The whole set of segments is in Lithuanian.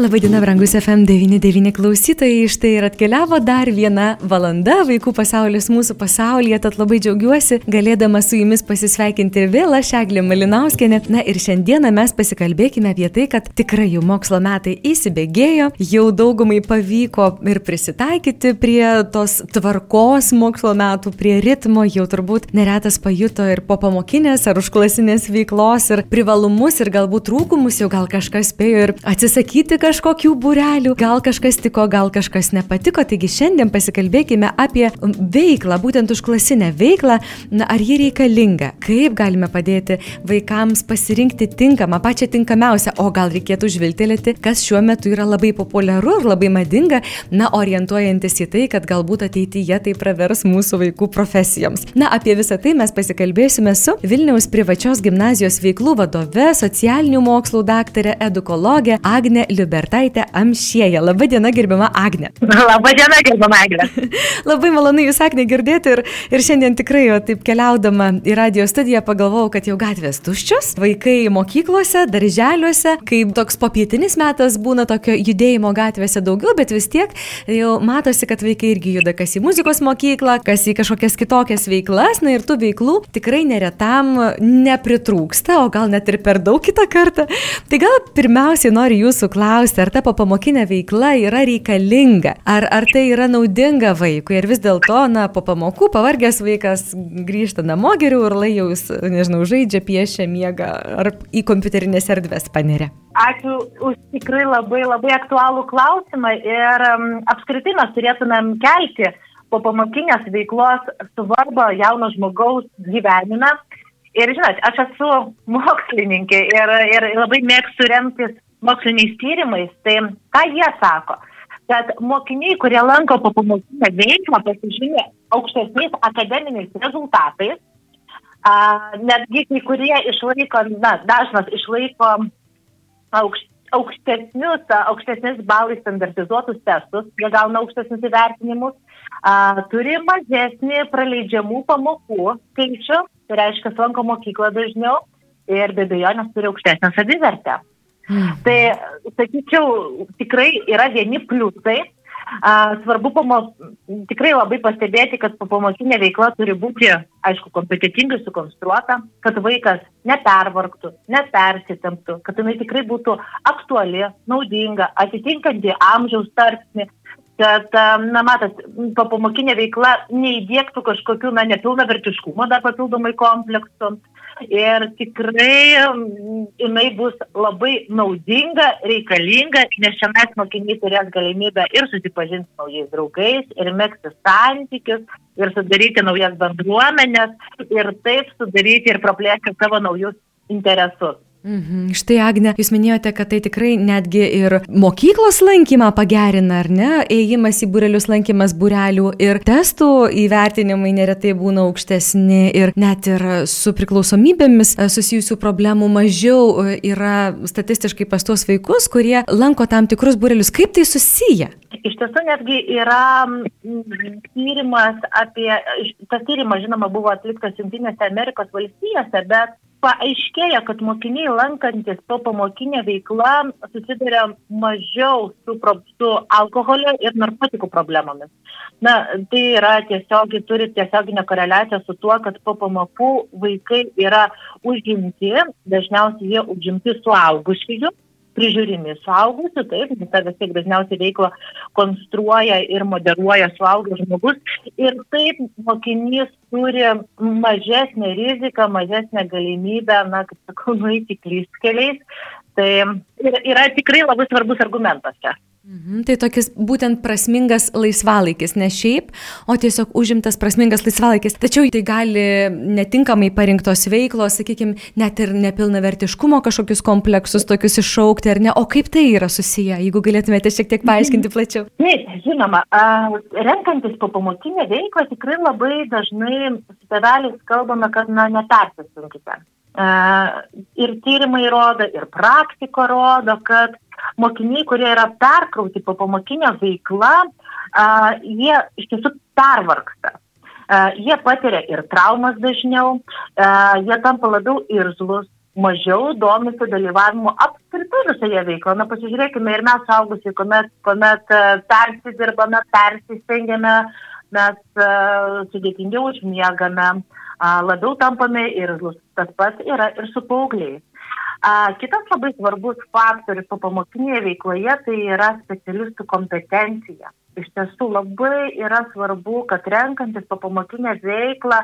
Labadiena, brangus FM99 klausytojai. Štai ir atkeliavo dar viena valanda vaikų pasaulis mūsų pasaulyje, tad labai džiaugiuosi galėdama su jumis pasisveikinti vėl aš Eglė Malinauskenė. Na ir šiandieną mes pasikalbėkime apie tai, kad tikrai jau mokslo metai įsibėgėjo, jau daugumai pavyko ir prisitaikyti prie tos tvarkos mokslo metų, prie ritmo, jau turbūt neretas pajuto ir po pamokinės ar užklasinės veiklos ir privalumus ir galbūt trūkumus, jau gal kažkas spėjo ir atsisakyti kažką kažkokių būrelių, gal kažkas tiko, gal kažkas nepatiko. Taigi šiandien pasikalbėkime apie veiklą, būtent užklasinę veiklą, na, ar ji reikalinga, kaip galime padėti vaikams pasirinkti tinkamą, pačią tinkamiausią, o gal reikėtų žvilgtelėti, kas šiuo metu yra labai populiaru ir labai madinga, na, orientuojantis į tai, kad galbūt ateityje tai pravers mūsų vaikų profesijoms. Na, apie visą tai mes pasikalbėsime su Vilniaus privačios gimnazijos veiklų vadove, socialinių mokslų daktarė, edukologė Agne Liuber. Bertaitė Amšėja. Labadiena, gerbima Agne. Labadiena, gerbima Agne. Labai malonu Jūs, Agne, girdėti ir, ir šiandien tikrai, o taip keliaudama į radio studiją, pagalvojau, kad jau gatvės tuščios, vaikai mokyklose, darželiuose, kai toks popietinis metas būna tokio judėjimo gatvėse daugiau, bet vis tiek jau matosi, kad vaikai irgi juda kas į muzikos mokyklą, kas į kažkokias kitokias veiklas, na ir tų veiklų tikrai neretam nepritrūksta, o gal net ir per daug kitą kartą. Tai gal pirmiausiai noriu Jūsų klausti, paklausti, ar ta popamokinė veikla yra reikalinga, ar, ar tai yra naudinga vaikui, ir vis dėlto, na, po pamokų pavargęs vaikas grįžta namo geriau ir lai jau jis, nežinau, žaidžia, piešia, miega ar į kompiuterinės erdvės paneria. Ačiū už tikrai labai labai aktualų klausimą ir um, apskritai mes turėtumėm kelti po pamokinės veiklos svarbą jauno žmogaus gyvenime. Ir žinot, aš esu mokslininkė ir, ir labai mėgstu remtis moksliniais tyrimais, tai ką jie sako? Kad mokiniai, kurie lanko papamokinę veiklą, pasižymė aukštesniais akademiniais rezultatais, a, netgi kai kurie išlaiko, na, dažnas išlaiko aukšt, aukštesnius, aukštesnis balai standartizuotus testus, jie gauna aukštesnius įvertinimus, a, turi mažesnį praleidžiamų pamokų skaičių, tai reiškia, lanko mokyklą dažniau ir be abejonės turi aukštesnę savivertę. Mm. Tai, sakyčiau, tikrai yra vieni pliusai. Svarbu pamos, tikrai labai pastebėti, kad pamokinė veikla turi būti, aišku, kompetitingai sukonstruota, kad vaikas nepervargtų, nepersitemptų, kad jinai tikrai būtų aktuali, naudinga, atitinkanti amžiaus tarpsnį, kad, na, matot, pamokinė veikla neįdėktų kažkokių, na, nepilnavertiškumo dar papildomai kompleksų ir tikrai jinai bus labai naudinga, reikalinga, nes mes mokiniai turės galimybę ir susipažinti su naujais draugais, ir mėgsti santykius, ir sudaryti naujas bendruomenės, ir taip sudaryti ir praplėsti savo naujus interesus. Mhm. Štai, Agne, jūs minėjote, kad tai tikrai netgi ir mokyklos lankymą pagerina, ar ne? Ėjimas į burelius, lankymas burelių ir testų įvertinimai neretai būna aukštesni ir net ir su priklausomybėmis e, susijusių problemų mažiau e, yra statistiškai pas tuos vaikus, kurie lanko tam tikrus burelius. Kaip tai susiję? Iš tiesų netgi yra tyrimas apie, tas tyrimas žinoma buvo atliktas Junktinėse Amerikos valstijose, bet paaiškėja, kad mokiniai lankantis po pamokinę veiklą susiduria mažiau su, su alkoholio ir narkotikų problemomis. Na, tai yra tiesiog, turi tiesioginę koreliaciją su tuo, kad po pamokų vaikai yra užimti, dažniausiai jie užimti suaugusiųjų prižiūrimi suaugusių, taip, ta vis tiek dažniausiai veiklą konstruoja ir moderuoja suaugęs žmogus. Ir taip mokinys turi mažesnę riziką, mažesnę galimybę, na, kaip sakau, nueiti klystkeliais. Tai yra tikrai labai svarbus argumentas čia. Mhm, tai tokis būtent prasmingas laisvalaikis, ne šiaip, o tiesiog užimtas prasmingas laisvalaikis. Tačiau tai gali netinkamai parinktos veiklos, sakykime, net ir nepilnavertiškumo kažkokius kompleksus tokius iššaukti, ar ne? O kaip tai yra susiję, jeigu galėtumėte šiek tiek paaiškinti mhm. plačiau? Taip, žinoma, renkantis po pamokinę veiklą tikrai labai dažnai teveliais kalbame, kad na, nepersisunkite. E, ir tyrimai rodo, ir praktika rodo, kad mokiniai, kurie yra perkrauti po pamokinio veikla, e, jie iš tiesų pervarksta. E, jie patiria ir traumas dažniau, jie tampa labiau irzlus, mažiau domisi dalyvavimu apskritai visoje veikloje. Na, pasižiūrėkime ir mes saugusiai, kuomet, kuomet persidirbame, persistengiame, mes sudėtingiau užmiegame, uh, labiau tampame ir tas pats yra ir su paaugliais. Kitas labai svarbus faktorius po pamokinėje veikloje tai yra specialistų kompetencija. Iš tiesų labai yra svarbu, kad renkantis po pamokinę veiklą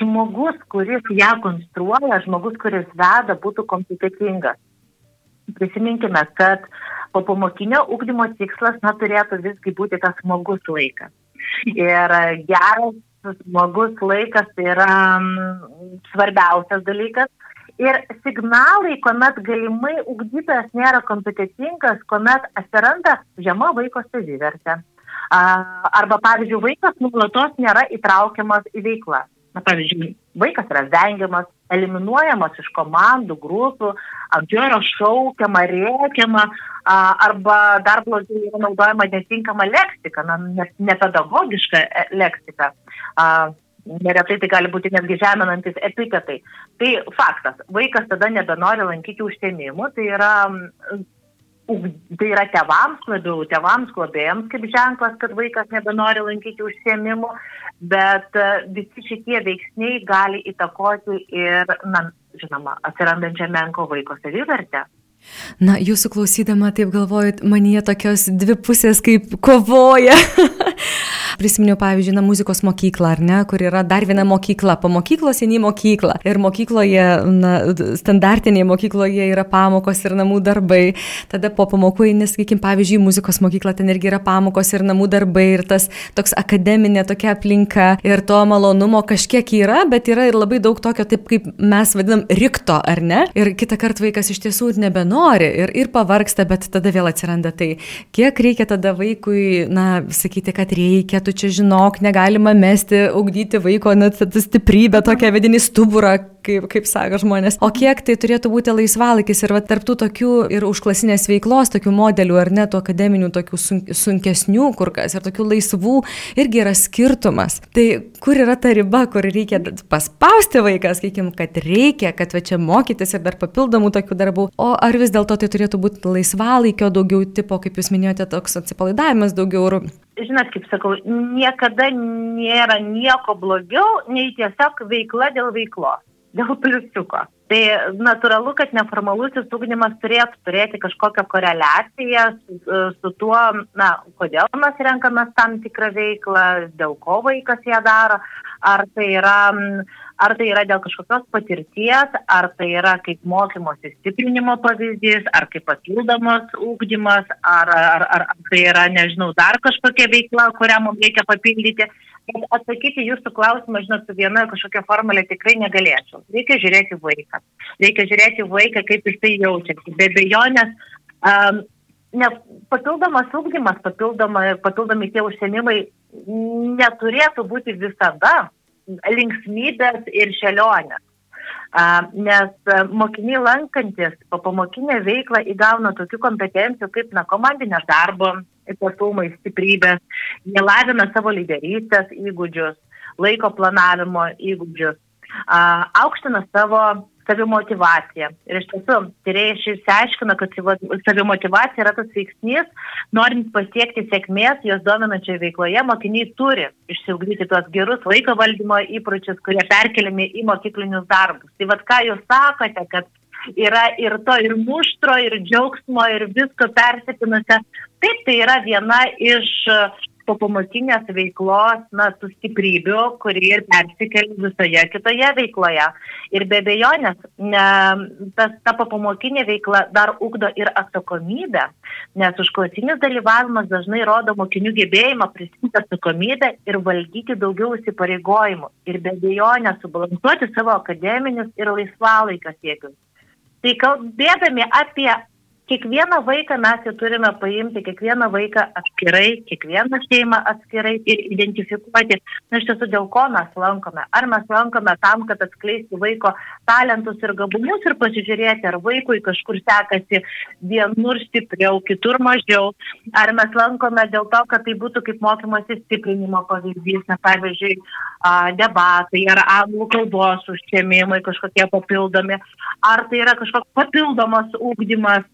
žmogus, kuris ją konstruoja, žmogus, kuris veda, būtų kompetitingas. Prisiminkime, kad po pamokinio ūkdymo tikslas na, turėtų visgi būti tas smagus laikas. Ir geras smagus laikas tai yra svarbiausias dalykas. Ir signalai, kuomet galimai ugdytojas nėra kompetitingas, kuomet atsiranda žema vaiko savivertė. Arba, pavyzdžiui, vaikas nuolatos nėra įtraukiamas į veiklą na, pavyzdžiui, vaikas yra vengiamas, eliminuojamas iš komandų, grupių, ant jo yra šaukiama, rėkiama, arba dar blogiau yra naudojama netinkama leksika, na, nepedagogiška e, leksika. Neretai tai gali būti netgi žeminantis epitetai. Tai faktas, vaikas tada nebenori lankyti užsiemimų, tai yra tai yra tevams labiau, tevams globėjams kaip ženklas, kad vaikas nebenori lankyti užsiemimų, bet e, visi šitie veiksniai gali įtakoti ir, na, žinoma, atsirandančią menko vaiko savivertę. Na, jūsų klausydama, taip galvojat, manyje tokios dvi pusės kaip kovoja. Prisiminiau, pavyzdžiui, na, muzikos mokyklą, ar ne, kur yra dar viena mokykla, po mokyklos eini į mokyklą. Ir mokykloje, na, standartinėje mokykloje yra pamokos ir namų darbai. Tada po pamokų eini, sakykime, pavyzdžiui, muzikos mokyklą, ten irgi yra pamokos ir namų darbai ir tas toks akademinė tokia aplinka ir to malonumo kažkiek yra, bet yra ir labai daug tokio, taip kaip mes vadinam, rikto, ar ne? Ir kitą kartą vaikas iš tiesų ir nebenori ir, ir pavarksta, bet tada vėl atsiranda tai, kiek reikia tada vaikui, na, sakyti, kad reikia tu čia žinok, negalima mesti, augdyti vaiko net stiprybę, tokią vidinį stuburą, kaip, kaip sako žmonės. O kiek tai turėtų būti laisvalaikis ir va, tarptų tokių ir užklasinės veiklos, tokių modelių ar net akademinių, tokių sunkesnių kur kas ir tokių laisvų irgi yra skirtumas. Tai kur yra ta riba, kur reikia paspausti vaiką, sakykim, kad reikia, kad va čia mokytis ir dar papildomų tokių darbų, o ar vis dėlto tai turėtų būti laisvalaikio daugiau tipo, kaip jūs minėjote, toks atsipalaidavimas daugiau ir žinot, kaip sakau, niekada nėra nieko blogiau nei tiesiog veikla dėl veiklos, dėl pliusiuko. Tai natūralu, kad neformalusis ugdymas turėtų turėti kažkokią koreliaciją su, su tuo, na, kodėl mes renkamės tam tikrą veiklą, dėl ko vaikas ją daro, ar tai yra ar tai yra dėl kažkokios patirties, ar tai yra kaip mokymosi stiprinimo pavyzdys, ar kaip papildomas ūkdymas, ar, ar, ar, ar tai yra, nežinau, dar kažkokia veikla, kurią mums reikia papildyti. Atsakyti jūsų klausimą, žinot, su viena kažkokia formulė tikrai negalėčiau. Reikia žiūrėti vaiką. Reikia žiūrėti vaiką, kaip jis tai jaučiasi. Be abejonės, um, ne, papildomas ūkdymas, papildomi tie užsienimai neturėtų būti visada linksmybės ir šelionės. Nes mokiniai lankantis po pamokinę veiklą įgauna tokių kompetencijų kaip na, komandinio darbo ypatumai, stiprybės, jie lavina savo lyderystės įgūdžius, laiko planavimo įgūdžius, aukština savo savimotivacija. Ir iš tiesų, tyrėjai išsiaiškina, kad savimotivacija yra tas veiksnys, norint pasiekti sėkmės, jos dominančioje veikloje, mokiniai turi išsiugdyti tuos gerus laiko valdymo įpročius, kurie perkeliami į mokyklinius darbus. Tai vad ką jūs sakote, kad yra ir to, ir muštro, ir džiaugsmo, ir visko persipinusio. Taip, tai yra viena iš po pamokinės veiklos, na, tų stiprybių, kurie ir persikelia visoje kitoje veikloje. Ir be abejonės, ne, tas, ta pamokinė veikla dar ugdo ir atsakomybę, nes užklasinis dalyvavimas dažnai rodo mokinių gebėjimą prisimti atsakomybę ir valdyti daugiau įsipareigojimų. Ir be abejonės subalansuoti savo akademinius ir laisvalaikio siekius. Tai kalbėdami apie kiekvieną vaiką mes jau turime paimti, kiekvieną vaiką atskirai, kiekvieną šeimą atskirai ir identifikuoti, na iš tiesų, dėl ko mes lankome. Ar mes lankome tam, kad atskleisti vaiko talentus ir gabumus ir pasižiūrėti, ar vaikui kažkur sekasi vienur stipriau, kitur mažiau. Ar mes lankome dėl to, kad tai būtų kaip mokymosi stiprinimo pavyzdys, na pavyzdžiui, debatai ar anglų kalbos užsiemimai kažkokie papildomi, ar tai yra kažkoks papildomas ūkdymas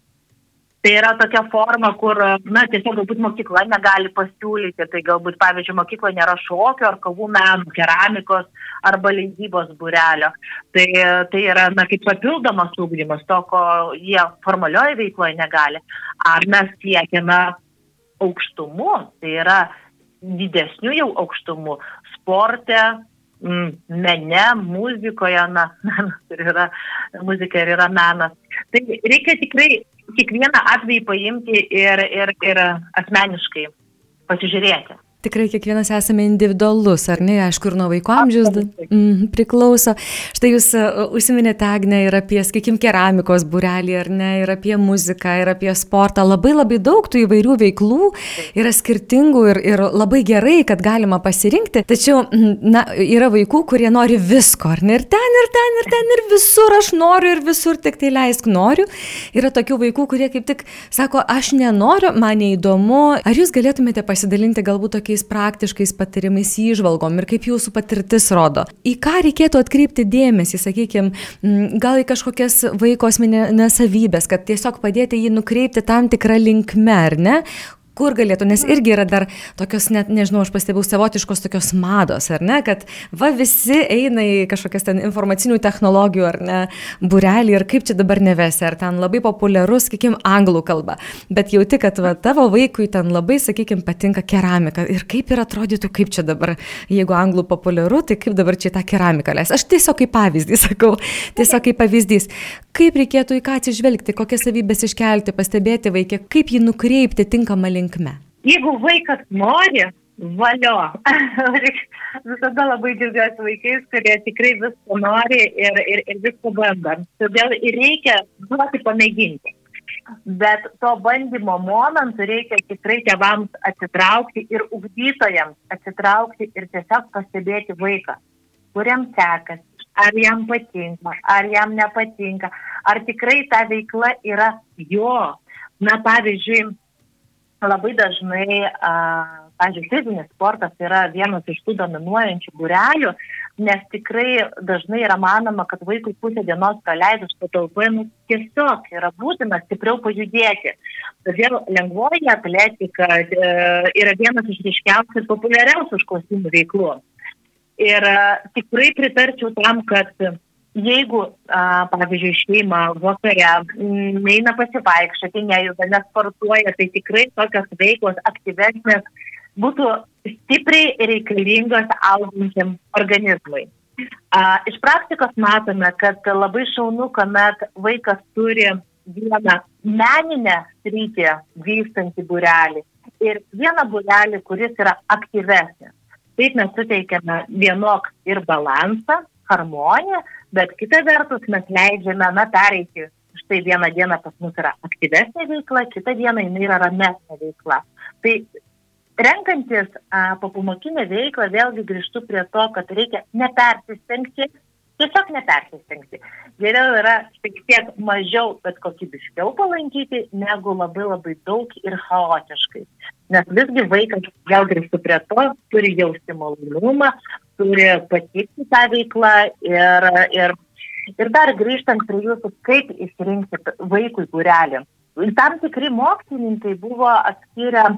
Tai yra tokia forma, kur, na, tiesiog galbūt mokykla negali pasiūlyti, tai galbūt, pavyzdžiui, mokykla nėra šokio ar kavų menų, keramikos arba leidybos būrelio. Tai, tai yra, na, kaip papildomas ūkdymas, to, ko jie formalioje veikloje negali. Ar mes siekiame aukštumų, tai yra didesnių jau aukštumų sporte, mene, muzikoje, na, menas ir yra, muzika ir yra menas. Tai reikia tikrai kiekvieną atvejį paimti ir, ir, ir asmeniškai pasižiūrėti. Tikrai kiekvienas esame individualus, ar ne, aišku, ir nuo vaiko amžiaus mm, priklauso. Štai jūs e, užsiminėte, Agne, ir apie, sakykim, keramikos burelį, ar ne, ir apie muziką, ir apie sportą. Labai labai daug tų įvairių veiklų yra skirtingų ir, ir labai gerai, kad galima pasirinkti. Tačiau, na, yra vaikų, kurie nori visko, ar ne, ir ten, ir ten, ir ten, ir visur aš noriu, ir visur tik tai leisk noriu. Yra tokių vaikų, kurie kaip tik sako, aš nenoriu, man neįdomu. Ar jūs galėtumėte pasidalinti galbūt tokia tokiais praktiškais patarimais, įžvalgom ir kaip jūsų patirtis rodo. Į ką reikėtų atkreipti dėmesį, sakykime, gal į kažkokias vaiko asmeninės savybės, kad tiesiog padėti jį nukreipti tam tikrą linkmę, ar ne, kur galėtų, nes irgi yra dar tokios, net nežinau, aš pastebėjau savotiškos tokios mados, ar ne, kad va visi eina į kažkokias ten informacinių technologijų, ar ne, burelį ir kaip čia dabar nevesi, ar ten labai populiarus, sakykim, anglų kalba, bet jauti, kad va tavo vaikui ten labai, sakykim, patinka keramika. Ir kaip ir atrodytų, kaip čia dabar, jeigu anglų populiaru, tai kaip dabar čia tą keramiką leis. Aš tiesiog kaip pavyzdį sakau, tiesiog kaip pavyzdys, kaip reikėtų į ką atsižvelgti, kokias savybės iškelti, pastebėti vaikę, kaip jį nukreipti tinkamą link linkme? Jeigu vaikas nori, valio. Visada labai džiaugiuosi vaikais, kurie tikrai visko nori ir, ir, ir visko bando. Todėl ir reikia duoti pamėginti. Bet to bandymo momentu reikia tikrai tėvams atsitraukti ir ugdytojams atsitraukti ir tiesiog pastebėti vaiką, kuriam sekasi, ar jam patinka, ar jam nepatinka, ar tikrai ta veikla yra jo. Na, pavyzdžiui, labai dažnai, pavyzdžiui, fizinis sportas yra vienas iš tų dominuojančių būrelių, nes tikrai dažnai yra manoma, kad vaikui pusę dienos praleidus patalpoje nu, tiesiog yra būtina stipriau pajudėti. Todėl lengvoji atletika e, yra vienas iš ryškiausių ir populiariausių užklasimų veiklų. Ir tikrai pritarčiau tam, kad jeigu, a, pavyzdžiui, šeima vakare neina pasivaikščioti, nejuda, nesportuoja, tai tikrai tokios veiklos aktyvesnės būtų stipriai reikalingos augančiam organizmui. A, iš praktikos matome, kad labai šaunu, kuomet vaikas turi vieną meninę sritį vystantį būrelį ir vieną būrelį, kuris yra aktyvesnis. Taip mes suteikiame vienok ir balansą, harmoniją, bet kita vertus mes leidžiame, na, pereiti. Štai vieną dieną pas mus yra aktyvesnė veikla, kitą dieną jinai yra ramesnė veikla. Tai renkantis papumokinę veiklą, vėlgi grįžtu prie to, kad reikia nepersistengti, tiesiog nepersistengti. Geriau yra šiek tiek mažiau, bet kokybiškiau palankyti, negu labai labai daug ir chaotiškai. Nes visgi vaikas, vėl grįžtu prie to, turi jausti malonumą, turi patikti tą veiklą ir, ir, ir dar grįžtant prie jūsų, kaip išsirinkti vaikui būrelį. Tam tikri mokslininkai buvo atskyrę a,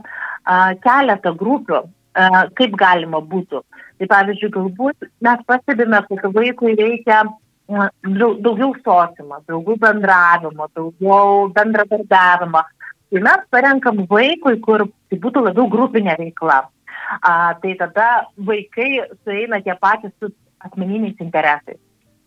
keletą grupių, a, kaip galima būtų. Tai pavyzdžiui, galbūt mes pastebime, kad vaikui reikia daugiau sociumo, daugiau bendravimo, daugiau bendradarbiavimo. Tai mes parenkam vaikui, kur tai būtų labiau grupinė veikla a, tai tada vaikai sueina tie patys su asmeniniais interesais.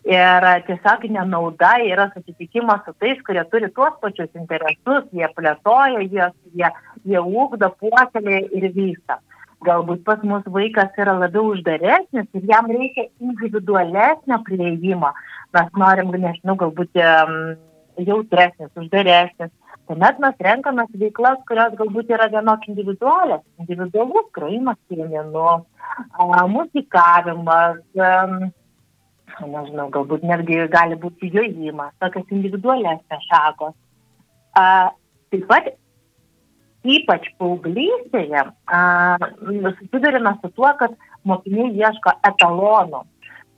Ir tiesioginė nauda yra susitikimas su tais, kurie turi tuos pačius interesus, jie plėtoja juos, jie, jie ūkdo, puoselėja ir vysta. Galbūt pas mus vaikas yra labiau uždaresnis ir jam reikia individualesnio prieimo. Mes norim, nežinau, galbūt jautresnis, uždaresnis. Tuomet mes renkamės veiklas, kurios galbūt yra vienok individualios, individualus grojimas pieninu, muzikavimas, nežinau, galbūt netgi gali būti jojimas, tokios individualesnės šakos. Taip pat ypač paauglystėje susidurime su tuo, kad mokiniai ieško etalonų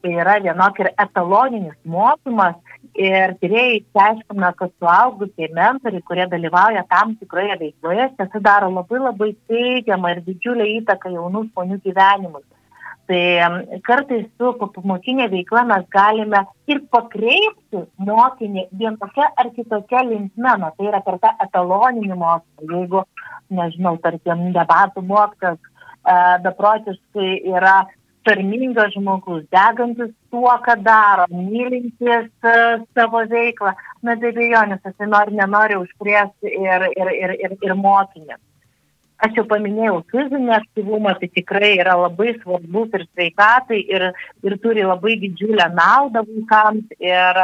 tai yra vienok ir etaloninis mokymas ir tyrėjai išsiaiškina, kad suaugusiai mentoriai, kurie dalyvauja tam tikroje veikloje, tiesa daro labai labai teigiamą ir didžiulę įtaką jaunų žmonių gyvenimui. Tai kartais su pamokinė veikla mes galime ir pakreipti mokinį vienokia ar kitokia linkme, na tai yra per tą etaloninį mokymą. Jeigu, nežinau, tarkim, debatų mokytas e, beprotiškai yra tarmingas žmogus, degantis tuo, ką daro, mylintis uh, savo veiklą, na be abejonės, jisai nori, nenori užkrėsti ir, ir, ir, ir, ir mokinį. Aš jau paminėjau fizinį aktyvumą, tai tikrai yra labai svarbus ir sveikatai ir, ir turi labai didžiulę naudą vaikams. Ir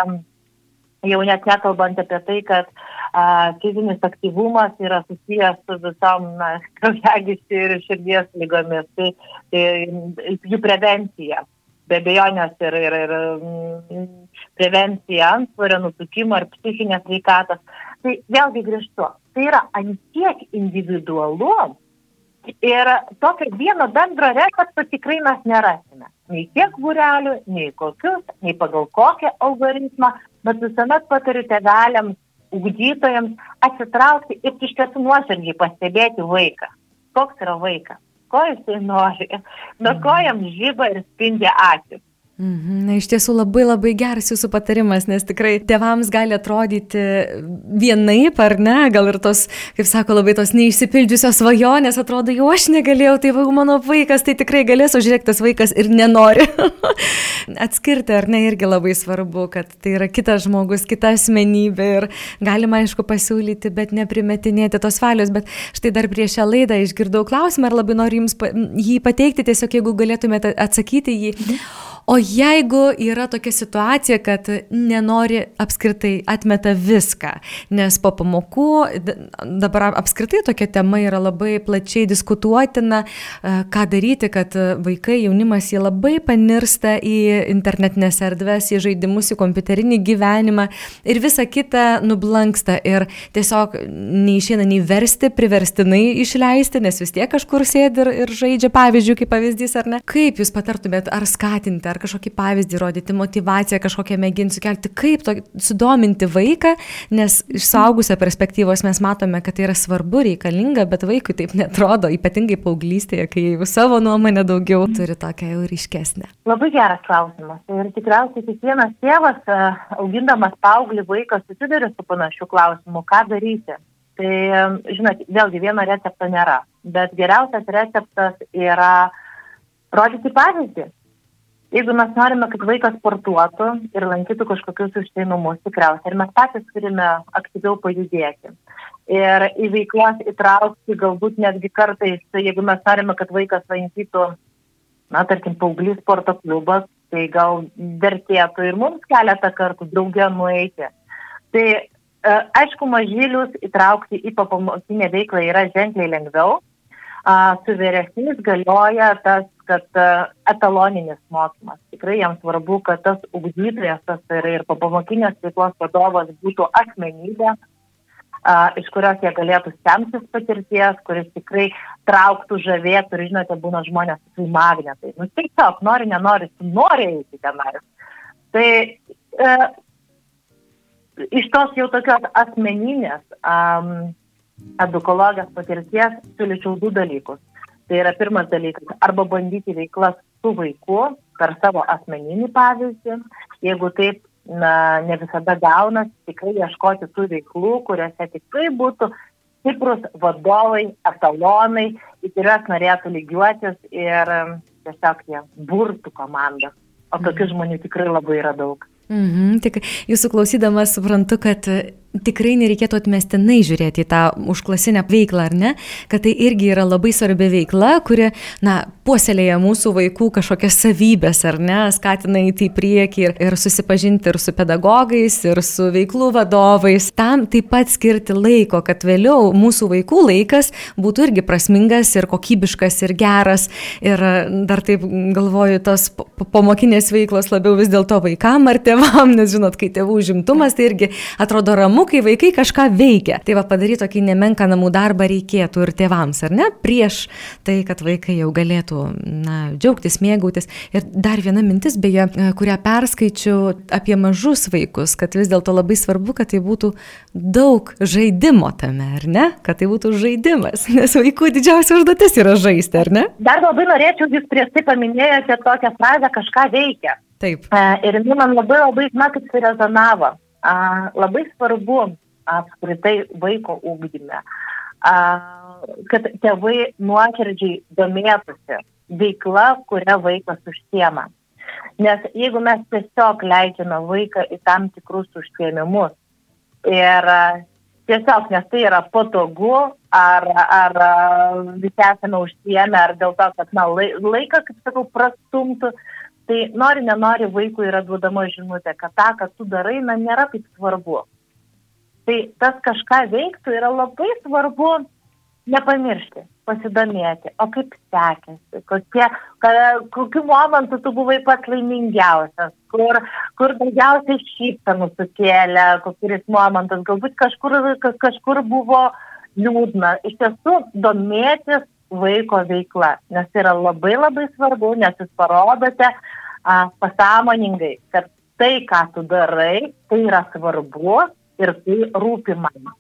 jau net nekalbant apie tai, kad a, fizinis aktyvumas yra susijęs su visom kraujagyslių ir širdies lygomis, tai, tai jų prevencija. Be abejonės ir, ir, ir mm, prevencija antsvorio, nutukimo ir psichinės veikatos. Tai vėlgi grįžtu, tai yra antiek individualu ir tokio vieno bendro recepto tikrai mes nerasime. Nei kiek būrelių, nei kokius, nei pagal kokią algoritmą, bet visuomet patariu tėveliams ugdytojams atsitraukti ir iš tiesų nuoširdžiai pastebėti vaiką. Koks yra vaikas, ko jisai nori, nuo ko jam žyba ir spindi akis. Mhm. Na, iš tiesų labai labai geras jūsų patarimas, nes tikrai tėvams gali atrodyti vienaip ar ne, gal ir tos, kaip sako, labai tos neišsipildžiusios svajonės, atrodo, jau aš negalėjau, tai va, mano vaikas, tai tikrai galės užrėktas vaikas ir nenori. Atskirti ar ne irgi labai svarbu, kad tai yra kitas žmogus, kita asmenybė ir galima aišku pasiūlyti, bet neprimetinėti tos valios, bet štai dar prieš šią laidą išgirdau klausimą ir labai noriu jums jį pateikti, tiesiog jeigu galėtumėte atsakyti jį. O jeigu yra tokia situacija, kad nenori apskritai atmeta viską, nes po pamokų dabar apskritai tokia tema yra labai plačiai diskutuotina, e, ką daryti, kad vaikai, jaunimas, jie labai panirsta į internetinės erdves, į žaidimus, į kompiuterinį gyvenimą ir visa kita nublanksta ir tiesiog neišeina nei versti, priverstinai išleisti, nes vis tiek kažkur sėdi ir, ir žaidžia, pavyzdžiui, kaip pavyzdys ar ne. Kaip jūs patartumėt, ar skatinti, ar kažkokį pavyzdį rodyti, motivaciją kažkokią mėginti sukelti, kaip to, sudominti vaiką, nes iš saugusio perspektyvos mes matome, kad tai yra svarbu, reikalinga, bet vaikui taip netrodo, ypatingai paauglystėje, kai jau savo nuomonę daugiau turi tokią jau ryškesnę. Labai geras klausimas. Ir tikriausiai kiekvienas tėvas, e, augindamas paauglį vaiką, susiduria su panašiu klausimu, ką daryti. Tai, e, žinot, vėlgi vieno recepto nėra, bet geriausias receptas yra rodyti pavyzdį. Jeigu mes norime, kad vaikas sportuotų ir lankytų kažkokius užsieimumus, tikriausiai, ir mes patys turime aktyviau pajudėti. Ir į veiklas įtraukti galbūt netgi kartais, jeigu mes norime, kad vaikas lankytų, na, tarkim, paauglys sporto klubas, tai gal vertėtų ir mums keletą kartų draugę nueiti. Tai e, aišku, mažylius įtraukti į papamokinę veiklą yra ženkliai lengviau. Su vyresniais galioja tas kad e, etaloninis mokymas. Tikrai jiems svarbu, kad tas ugdytojas, tas tai yra ir papamokinės veiklos vadovas būtų asmenybė, iš kurios jie galėtų semtis patirties, kuris tikrai trauktų žavėtų ir, žinote, būna žmonės tai magnetai. Nu, tiesiog nori, nenori, nori eiti tenai. Tai e, iš tos jau tokios asmeninės um, edukologijos patirties siūlyčiau du dalykus. Tai yra pirmas dalykas, arba bandyti veiklas su vaiku per savo asmeninį pavyzdį. Jeigu taip na, ne visada gaunas, tikrai ieškoti tų veiklų, kuriuose tikrai būtų stiprus vadovai, etalonai, į kuriuos norėtų lygiuotis ir tiesiog jie burtų komandą. O tokių mhm. žmonių tikrai labai yra daug. Mhm, tik jūsų klausydamas suprantu, kad tikrai nereikėtų atmestinai žiūrėti į tą užklasinę veiklą, ar ne, kad tai irgi yra labai svarbi veikla, kuri, na, puoselėja mūsų vaikų kažkokias savybės, ar ne, skatina įti į priekį ir, ir susipažinti ir su pedagogais, ir su veiklų vadovais. Tam taip pat skirti laiko, kad vėliau mūsų vaikų laikas būtų irgi prasmingas ir kokybiškas ir geras. Ir dar taip galvoju, tos pamokinės veiklos labiau vis dėlto vaikam ar tėvam, nes žinot, kai tėvų užimtumas, tai irgi atrodo ramu, kai vaikai kažką veikia. Tai va padaryti tokį nemenką namų darbą reikėtų ir tėvams, ar ne, prieš tai, kad vaikai jau galėtų na, džiaugtis, mėgautis. Ir dar viena mintis, beje, kurią perskaičiau apie mažus vaikus, kad vis dėlto labai svarbu, kad tai būtų daug žaidimo tame, ar ne? Kad tai būtų žaidimas, nes vaikų didžiausia užduotis yra žaisti, ar ne? Dar labai norėčiau, jūs prieš tai paminėjote tokią frazę, kažką veikia. Taip. E, ir jinai man labai labai, na, kaip tai rezonavo. Labai svarbu apskritai vaiko ūkdyme kad tėvai nuoširdžiai domėtųsi veikla, kurią vaikas užsiema. Nes jeigu mes tiesiog leidžiame vaiką į tam tikrus užsiemimus ir tiesiog, nes tai yra patogu, ar, ar visi esame užsiemę, ar dėl to, kad na, laiką, kaip sakau, prastumtų, tai nori, nenori vaikui yra duodama žinutė, kad tą, ką tu darai, na, nėra taip svarbu. Tai tas kažką veiktų yra labai svarbu nepamiršti, pasidomėti, o kaip sekėsi, kokie, ka, kokiu momentu tu buvai pats laimingiausias, kur, kur daugiausiai šypsenų sukėlė, kokius momentas, galbūt kažkur, kažkur buvo liūdna. Iš tiesų, domėtis vaiko veikla, nes tai yra labai labai svarbu, nes jūs parodote a, pasąmoningai, kad tai, ką tu darai, tai yra svarbu ir tai rūpi man.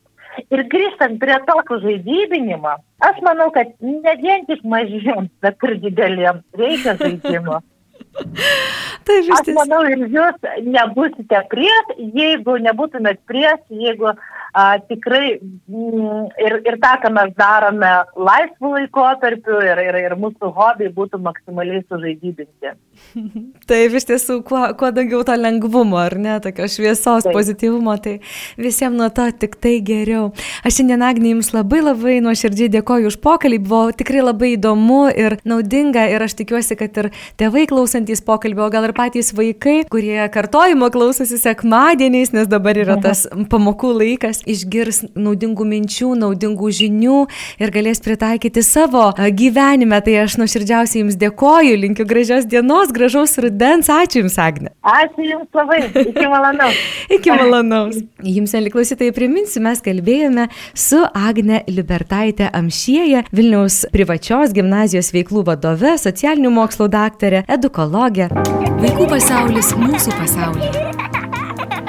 Ir grįžtant prie tokio žaidybinimo, aš manau, kad ne vien tik mažiems, bet ir dideliems reikia žaidimo. Taip. Aš manau, ir jūs nebūsite prieš, jeigu nebūtumėt prieš, jeigu a, tikrai m, ir, ir tą, ką mes darome laisvų laikotarpiu ir, ir, ir mūsų hobiai būtų maksimaliai sužaidybinti. Taip, iš tiesų, kuo, kuo daugiau to lengvumo, ar ne, tokio šviesos, Taip. pozityvumo, tai visiems nuo to tik tai geriau. Aš šiandien, Agnė, Jums labai labai nuoširdžiai dėkoju už pokalbį, buvo tikrai labai įdomu ir naudinga ir aš tikiuosi, kad ir tėvai klausantys pokalbio, gal ir patys vaikai, kurie kartojimo klausosi sekmadieniais, nes dabar yra tas pamokų laikas, išgirs naudingų minčių, naudingų žinių ir galės pritaikyti savo gyvenime. Tai aš nuoširdžiausiai Jums dėkoju, linkiu gražios dienos, gražaus rudens, ačiū Jums, Agne. Ačiū Jums labai, iki malonaus. iki malonaus. Jums, mėly klausytojai, priminsiu, mes kalbėjome su Agne Libertaitė Amšėje, Vilniaus privačios gimnazijos veiklų vadove, socialinių mokslų daktarė, edukologė. Vaikų pasaulis mūsų pasaulyje.